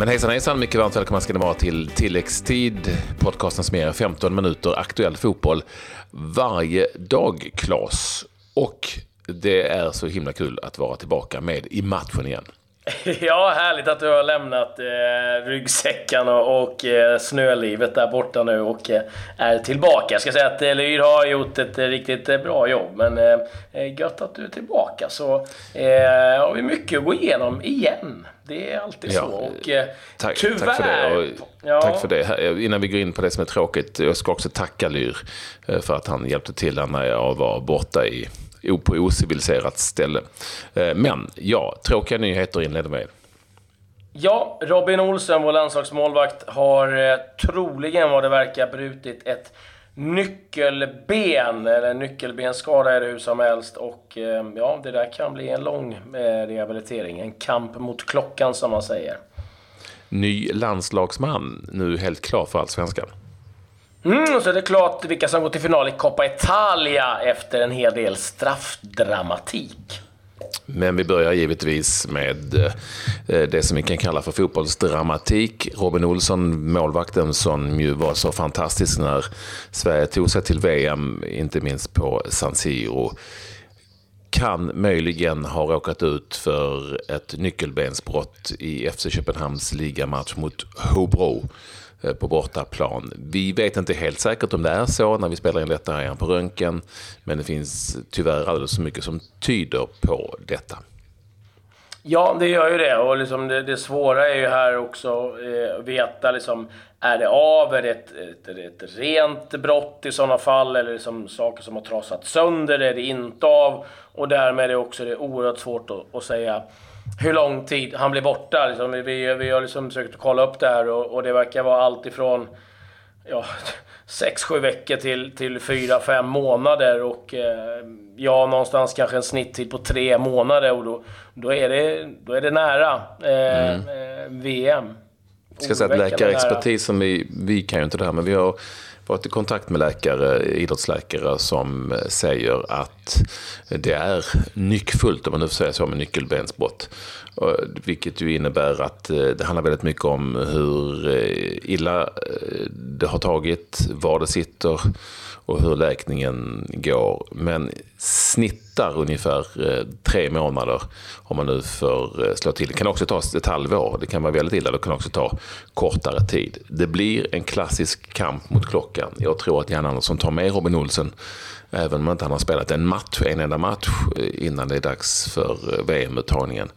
Men hejsan hejsan, mycket varmt välkomna ska ni vara till tilläggstid, podcasten som ger 15 minuter aktuell fotboll varje dag, Klas. Och det är så himla kul att vara tillbaka med i matchen igen. Ja, härligt att du har lämnat eh, ryggsäckarna och eh, snölivet där borta nu och eh, är tillbaka. Jag ska säga att eh, Lyr har gjort ett eh, riktigt eh, bra jobb, men eh, eh, gött att du är tillbaka. Så har vi mycket att gå igenom igen. Det är alltid Ja, så. Och, Tack, tyvärr... tack för det. Och, Ja. Tack för det. Innan vi går in på det som är tråkigt, jag ska också tacka Lyr för att han hjälpte till när jag var borta i, på ociviliserat ställe. Eh, Men ja, tråkiga nyheter inleder med. Ja, Robin Olsen, vår landslagsmålvakt, har eh, troligen vad det verkar brutit ett nyckelben, eller nyckelbenskada är det hur som helst. Och eh, ja, det där kan bli en lång eh, rehabilitering. En kamp mot klockan som man säger. Ny landslagsman, nu helt klar för Allsvenskan. Mm, så är det klart vilka som går till final i Coppa Italia efter en hel del straffdramatik. Men vi börjar givetvis med eh, det som vi kan kalla för fotbollsdramatik. Robin Olsson, målvakten som ju var så fantastisk när Sverige tog sig till VM, inte minst på San Siro, kan möjligen ha råkat ut för ett nyckelbensbrott i FC Köpenhamns ligamatch mot Hobro Eh, på bortaplan. Vi vet inte helt säkert om det är så när vi spelar in detta här på röntgen, men det finns tyvärr alldeles för mycket som tyder på detta. Ja, det gör ju det. Och liksom det, det svåra är ju här också eh, att veta liksom, är det av? Är det ett, ett, ett rent brott i sådana fall? Eller liksom saker som har trasat sönder? Är det inte av? Och därmed är det också det oerhört svårt att, att säga hur lång tid han blir borta. Liksom, vi, vi har liksom försökt kolla upp det här och, och det verkar vara allt ifrån ja, sex, sju veckor till, till fyra, fem månader. Och eh, ja, någonstans kanske en snitttid på tre månader. Och då, då, är, det, då är det nära eh, eh, VM. Jag ska säga att läkarexpertis, som vi, vi kan ju inte det här, men vi har varit i kontakt med läkare, idrottsläkare som eh, säger att det är nyckfullt, om man nu får säga så, med nyckelbensbrott. Vilket ju innebär att eh, det handlar väldigt mycket om hur eh, illa det har tagit, var det sitter och hur läkningen går. Men snittar ungefär eh, tre månader om man nu får eh, slå till. Det kan också ta ett halvår, det kan vara väldigt illa, det kan också ta kortare tid. Det blir en klassisk kamp mot klockan. Jag tror att Jan Andersson tar med Robin Olsen, även om inte han har spelat en match, en enda match eh, innan det är dags för VM-uttagningen.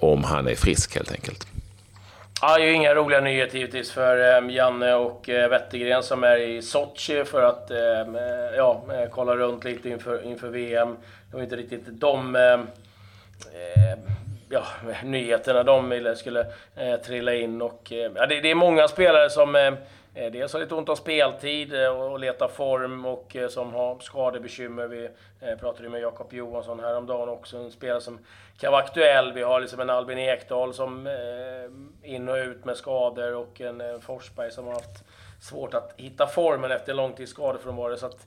Om han är frisk helt enkelt. Ja, det är ju inga roliga nyheter givetvis för eh, Janne och eh, Wettergren som är i Sochi för att eh, ja, eh, kolla runt lite inför, inför VM. Det var inte riktigt de eh, eh ja, nyheterna de ville skulle eh, trilla in. Och, eh, ja, det, det är många spelare som eh, dels har lite ont om speltid eh, och, letar form och eh, som har skadebekymmer. Vi eh, pratade ju med Jakob Johansson häromdagen också, en spelare som kan vara aktuell. Vi har liksom en Albin Ekdal som eh, in och ut med skador och en eh, Forsberg som har haft svårt att hitta formen efter lång tids skadefrånvaro. Så att,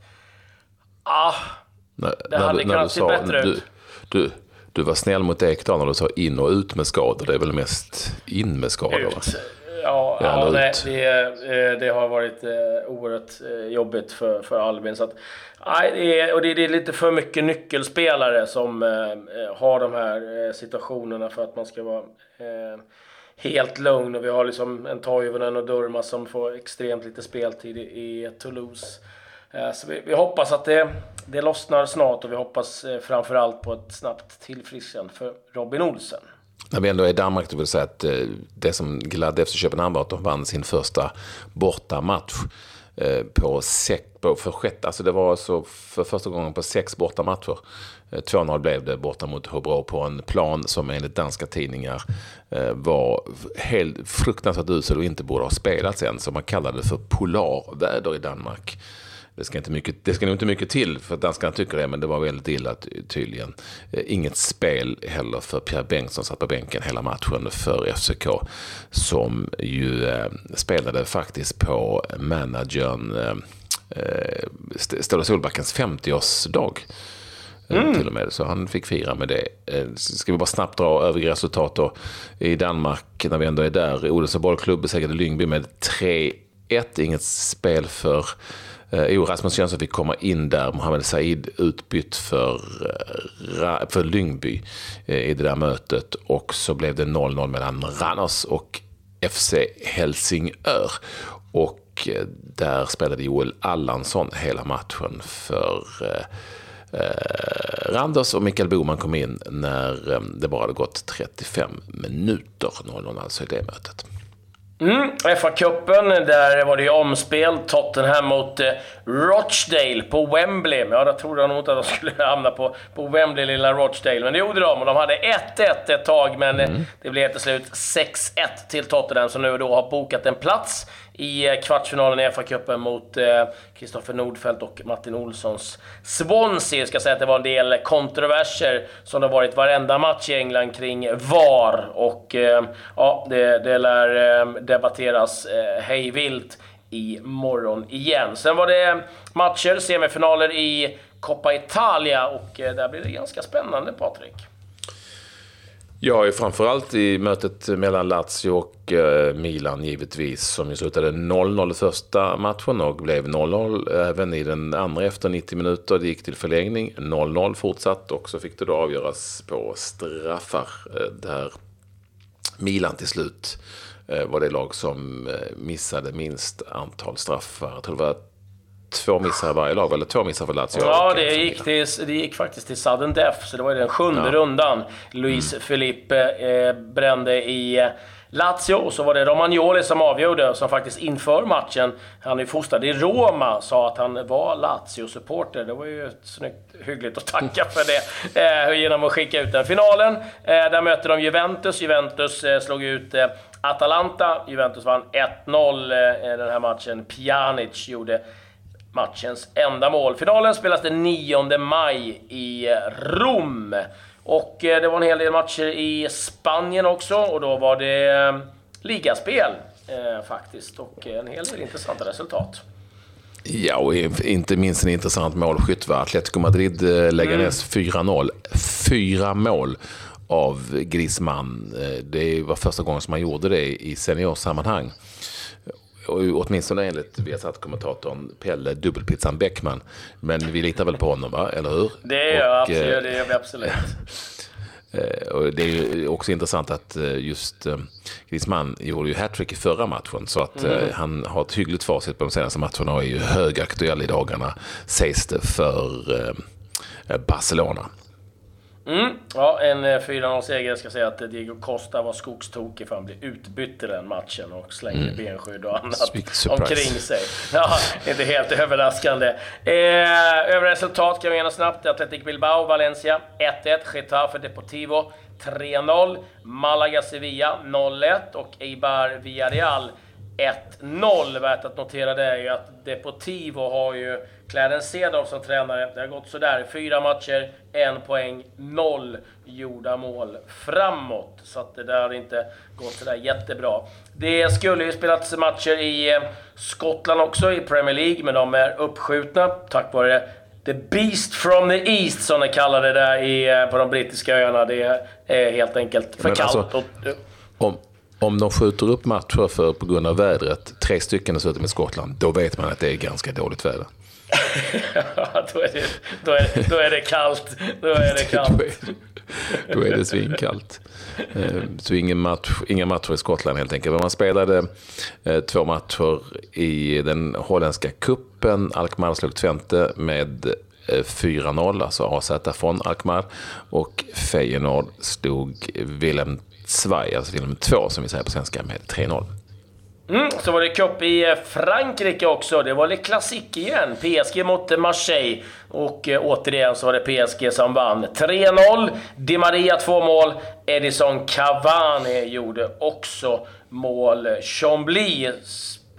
ah, När, Det hade kunnat se bättre du, ut. du, du var snäll mot Ekdal när du sa in och ut med skador. Det är väl mest in med skador? Ut. Ja, Ja, nej, det, eh, det har varit eh, oerhört eh, jobbigt för, för Albin. Så att, nej, det är, och det, det är lite för mycket nyckelspelare som har de här situationerna för att man ska vara helt lugn. Och vi har liksom en Toivonen och Durma som får extremt lite speltid i, i Toulouse. Så vi, vi hoppas att det, det lossnar snart och vi hoppas framförallt på ett snabbt tillfrisknande för Robin Olsen. När vi ändå är i Danmark, det vill säga att eh, det som gladde efter Köpenhamn var att de vann sin första bortamatch eh, på sex, på, för sjätte, alltså det var alltså för första gången på sex bortamatcher. Eh, 2-0 blev det borta mot Hobro på en plan som enligt danska tidningar var helt fruktansvärt usel och inte borde ha spelats än. Så man kallade det för polarväder i Danmark. Det ska, inte mycket, det ska nog inte mycket till för att danskarna tycker det, men det var väldigt illa ty- tydligen. Eh, Inget spel heller för Pierre Bengtsson satt på bänken hela matchen för FCK. Som ju eh, spelade faktiskt på managern eh, St- Ståle Solbackens 50-årsdag. mm. till och med. Så han fick fira med det. Ska vi bara snabbt dra övriga resultat då. I Danmark, när vi ändå är där, Odense bollklubb besegrade Lyngby med 3-1. Inget spel för Eh, jo, Rasmus Jönsson fick komma in där, Mohamed Said utbytt för, eh, för Lyngby eh, i det där mötet. Och så blev det 0-0 mellan Ranners och FC Helsingör. Och där spelade Joel Allansson hela matchen för eh, Randers och Mikael Boman kom in när det bara hade gått 35 minuter, 0-0 alltså i det mötet. Mm, FA-cupen, där var det ju omspel. Tottenham mot eh, Rochdale på Wembley. Ja, då trodde jag nog inte att de skulle hamna på, på Wembley, lilla Rochdale. Men det gjorde de och de hade 1-1 ett tag, men eh, mm. det blev till slut 6-1 till Tottenham som nu då har bokat en plats i eh, kvartsfinalen i FA-cupen mot eh, Kristoffer Nordfeldt och Martin Olssons Swansea. Jag ska säga att det var en del kontroverser som det har varit varenda match i England kring VAR. Och eh, ja, det, det lär debatteras eh, hejvilt imorgon igen. Sen var det matcher, semifinaler i Coppa Italia och eh, där blir det ganska spännande, Patrik. Ja, framförallt i mötet mellan Lazio och eh, Milan givetvis, som ju slutade 0-0 i första matchen och blev 0-0 även i den andra efter 90 minuter. Det gick till förlängning, 0-0 fortsatt och så fick det då avgöras på straffar eh, där Milan till slut eh, var det lag som missade minst antal straffar. Jag tror det var två missar varje lag, eller två missar för Lazio. Ja, det gick, till, det gick faktiskt till sudden death, så det var den sjunde ja. rundan. Luis mm. Felipe eh, brände i eh, Lazio, och så var det Romagnoli som avgjorde, som faktiskt inför matchen, han är fostrad i Roma, sa att han var Lazio-supporter. Det var ju snyggt, hyggligt att tacka för det, eh, genom att skicka ut den. Finalen, eh, där möter de Juventus. Juventus eh, slog ut Atalanta. Juventus vann 1-0 den här matchen. Pjanic gjorde matchens enda mål. Finalen spelas den 9 maj i Rom. Och eh, det var en hel del matcher i Spanien också och då var det eh, ligaspel eh, faktiskt och en hel del intressanta resultat. Ja, och inte minst en intressant målskytt var Atletico Madrid Leganes mm. 4-0. Fyra mål av Griezmann. Det var första gången som man gjorde det i seniorsammanhang åtminstone enligt Viasat-kommentatorn Pelle Dubbelpizzan Bäckman. Men vi litar väl på honom, va? eller hur? Det gör, och, absolut, eh, det gör vi absolut. Eh, och det är också intressant att eh, just Griezmann gjorde ju hattrick i förra matchen. Så att mm. han har ett hyggligt facit på de senaste matcherna och är ju högaktuell i dagarna, sägs det, för Barcelona. Mm. Ja, en 4-0-seger. Jag ska säga att Diego Costa var skogstokig för han blev utbytt i den matchen och slängde mm. benskydd och annat omkring sig. Ja, inte helt överraskande. Eh, övriga resultat kan vi gärna snabbt. Athletic Bilbao, Valencia 1-1. Getafe Deportivo 3-0. Malaga Sevilla 0-1 och Eibar Villarreal 1-0. Värt att notera det är ju att Deportivo har ju Clarence Cedorf som tränare. Det har gått sådär. Fyra matcher, en poäng, noll gjorda mål framåt. Så att det där har inte gått sådär jättebra. Det skulle ju spelats matcher i eh, Skottland också, i Premier League, men de är uppskjutna tack vare The Beast from the East, som de kallar det där i, eh, på de brittiska öarna. Det är helt enkelt för kallt. Alltså, om, om de skjuter upp matcher för, på grund av vädret, tre stycken dessutom i Skottland, då vet man att det är ganska dåligt väder. då, är det, då, är, då är det kallt. Då är det kallt. då, är, då är det svinkallt. Eh, så ingen match, inga matcher i Skottland helt enkelt. Men man spelade eh, två matcher i den holländska kuppen. Alkmaar slog Twente med 4-0, eh, alltså AZ från Alkmaar. Och Feyenoord slog Willem Svaj, alltså Willem 2 som vi säger på svenska, med 3-0. Mm, så var det cup i eh, Frankrike också. Det var lite klassik igen. PSG mot Marseille. Och eh, återigen så var det PSG som vann. 3-0. Di Maria två mål. Edison Cavani gjorde också mål. Chambly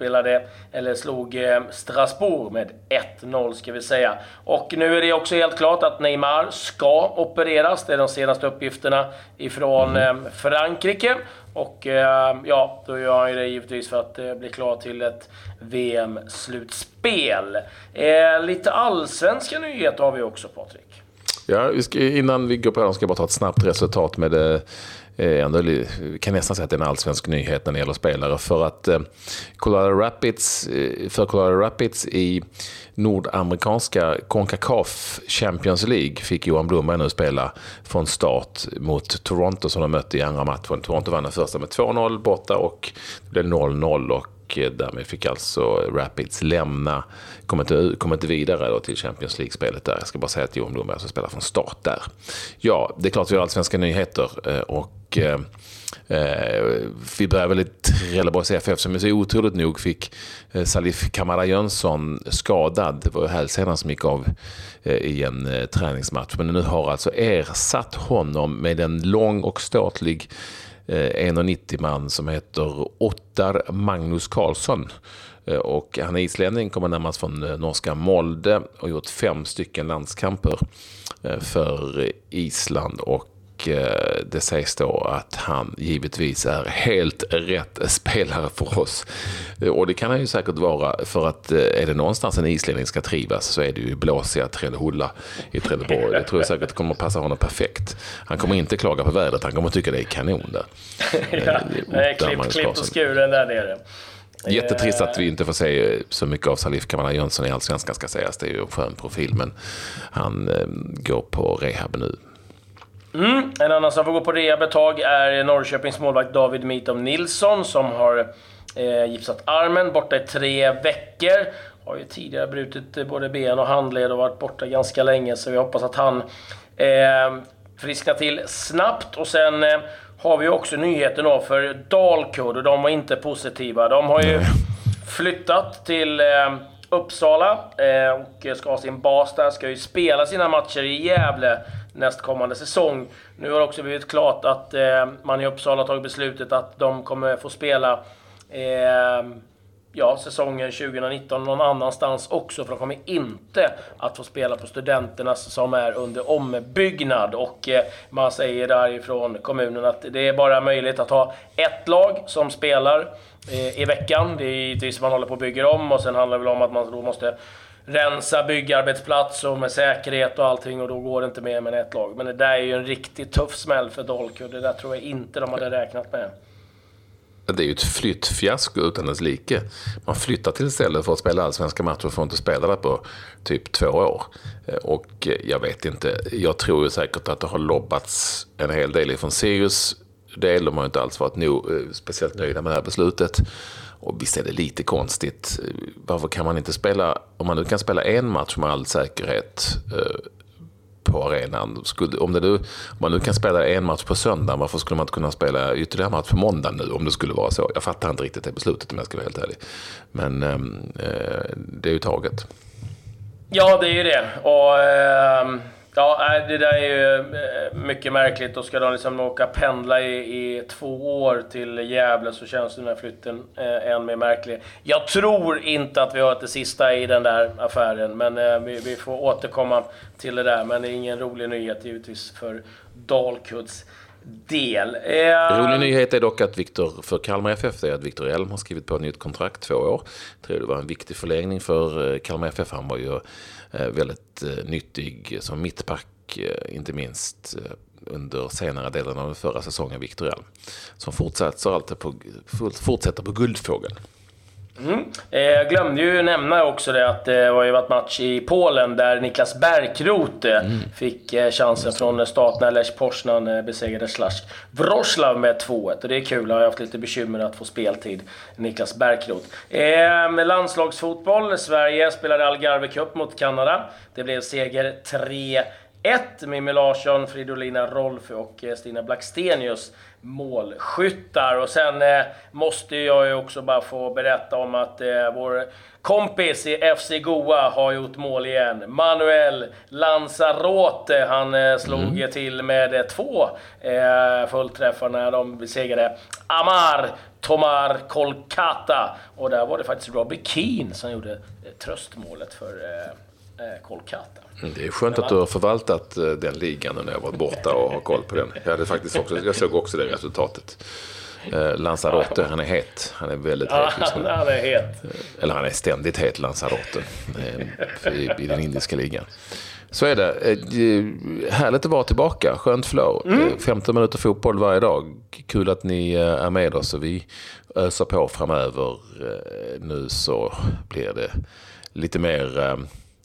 spelade, eller slog eh, Strasbourg med 1-0 ska vi säga. Och nu är det också helt klart att Neymar ska opereras. Det är de senaste uppgifterna ifrån mm. Frankrike. Och eh, ja, då gör han ju det givetvis för att bli klar till ett VM-slutspel. lite allsvenska nyheter har vi också, Patrik. Ja, vi ska, innan vi går på dem ska jag bara ta ett snabbt resultat med det. Eh, Eh, ändå, kan nästan säga att det är en allsvensk nyhet när det gäller spelare. För att eh, Colorado Rapids, eh, för Colorado Rapids i nordamerikanska Concacaf Champions League fick Johan Blomberg nu spela från start mot Toronto som de mötte i andra matchen. Toronto vann den första med 2-0 borta och det blev 0-0 och Eh, därmed fick alltså Rapids lämna, kom inte, kom inte vidare då till Champions League-spelet där. Jag ska bara säga att Johan Blomberg alltså spelar från start där. Ja, det är klart vi har allsvenska nyheter eh, och eh, eh, vi börjar väl i Trelleborgs FF som så otroligt nog fick eh, Salif Kamara Jönsson skadad. Det var hälsenan som gick av eh, i en eh, träningsmatch. Men nu har alltså ersatt honom med en lång och ståtlig Eh, 1,90 man som heter Ottar Magnus Karlsson. Eh, och han är islänning, kommer närmast från eh, norska Molde och gjort fem stycken landskamper för Island. Och Eh, det sägs då att han givetvis är helt rätt spelare för oss. Och det kan han ju säkert vara för att eh, är det någonstans en islänning ska trivas så är det ju blåsiga Trellehulla i Trelleborg. Det tror jag säkert kommer att passa honom perfekt. Han kommer inte klaga på vädret, han kommer tycka det är kanon där. ja, klippt klipp och skuren där nere. Jättetrist att vi inte får se så mycket av Salif Kamara Jönsson i Allsvenskan ska sägas. Det är ju en skön profil men han eh, går på rehab nu. Mm. En annan som får gå på rehab ett tag är Norrköpings målvakt David Mitom Nilsson som har eh, gipsat armen, borta i tre veckor. Har ju tidigare brutit både ben och handled och varit borta ganska länge, så vi hoppas att han eh, frisknar till snabbt. Och sen eh, har vi också nyheten då för Dalkurd, och de var inte positiva. De har ju flyttat till eh, Uppsala eh, och ska ha sin bas där. Ska ju spela sina matcher i Gävle nästkommande säsong. Nu har det också blivit klart att eh, man i Uppsala tagit beslutet att de kommer få spela eh, ja, säsongen 2019 någon annanstans också, för de kommer inte att få spela på Studenternas som är under ombyggnad. Och eh, man säger därifrån kommunen att det är bara möjligt att ha ett lag som spelar eh, i veckan. Det är givetvis man håller på att bygga om och sen handlar det väl om att man då måste rensa byggarbetsplats och med säkerhet och allting och då går det inte mer med ett lag. Men det där är ju en riktigt tuff smäll för Dolku. Det där tror jag inte de hade räknat med. Det är ju ett flyttfiasko utan dess like. Man flyttar till stället för att spela allsvenska matcher och får inte spela där på typ två år. Eh, och jag vet inte, jag tror ju säkert att det har lobbats en hel del ifrån Sirius del. De har inte alls varit no, eh, speciellt nöjda med det här beslutet. Och visst är det lite konstigt. Eh, varför kan man inte spela, om man nu kan spela en match med all säkerhet eh, på arenan. Skulle, om, det nu, om man nu kan spela en match på söndag, varför skulle man inte kunna spela ytterligare match på måndag nu om det skulle vara så? Jag fattar inte riktigt det beslutet om jag ska vara helt ärlig. Men ehm, eh, det är ju taget. Ja, det är ju det. Och... Eh Ja, det där är ju eh, mycket märkligt. Då ska de liksom åka pendla i, i två år till Gävle så känns den här flytten eh, än mer märklig. Jag tror inte att vi har hört det sista i den där affären, men eh, vi, vi, får återkomma till det där. Men det är ingen rolig nyhet givetvis för Dalkurds del. Eh... Rolig nyhet är dock att Viktor, för Kalmar FF, är att Viktor Elm har skrivit på ett nytt kontrakt, två år. Jag tror det var en viktig förlängning för eh, Kalmar FF. Han var ju Eh, väldigt eh, nyttig som mittback, inte minst under senare delen av den förra säsongen, Victor Elm. Som fortsätter, alltid på, fortsätter på Guldfågeln. Mm. Jag glömde ju nämna också det att det har ju varit match i Polen där Niklas Bärkroth mm. fick chansen från starten när Lech Poznan besegrade Slask Wroclaw med 2-1. Och det är kul, han har haft lite bekymmer att få speltid, Niklas Bärkroth. Eh, landslagsfotboll. Sverige spelade Algarve Cup mot Kanada. Det blev seger 3 1. Mimmi Larsson, Fridolina Rolfö och Stina Blackstenius målskyttar. Och sen eh, måste jag ju också bara få berätta om att eh, vår kompis i FC Goa har gjort mål igen. Manuel Lanzarote. Han eh, slog mm. till med eh, två eh, fullträffar när de besegrade Amar Tomar Kolkata. Och där var det faktiskt Robbie Keane som gjorde eh, tröstmålet för eh, Kolkata. Mm, det är skönt att du har förvaltat eh, den ligan när jag varit borta och har koll på den. Jag, hade faktiskt också, jag såg också det resultatet. Eh, Lanzarote, han är het. Han är väldigt het just nu. Han är het. Eller han är ständigt het, Lanzarote. I, I den indiska ligan. Så är det. Eh, härligt att vara tillbaka. Skönt flow. Mm. 15 minuter fotboll varje dag. Kul att ni är med oss och vi ösar på framöver. Nu så blir det lite mer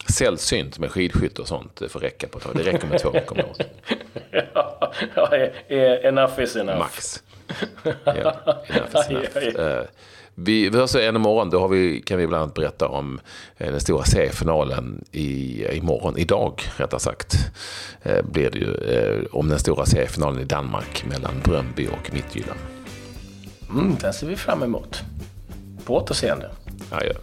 sällsynt med skidskytte och sånt. Det får räcka på ett tag. Det räcker med två, kommer jag ja, ja, enough is enough. Max. Ja, enough is enough. Vi, vi hörs igen imorgon. Då har vi, kan vi bland annat berätta om eh, den stora seriefinalen i, imorgon, idag rättare sagt. Eh, blir det ju eh, om den stora seriefinalen i Danmark mellan Bröndby och Midtjylland. Mm, den ser vi fram emot. På återseende. Ja, ja.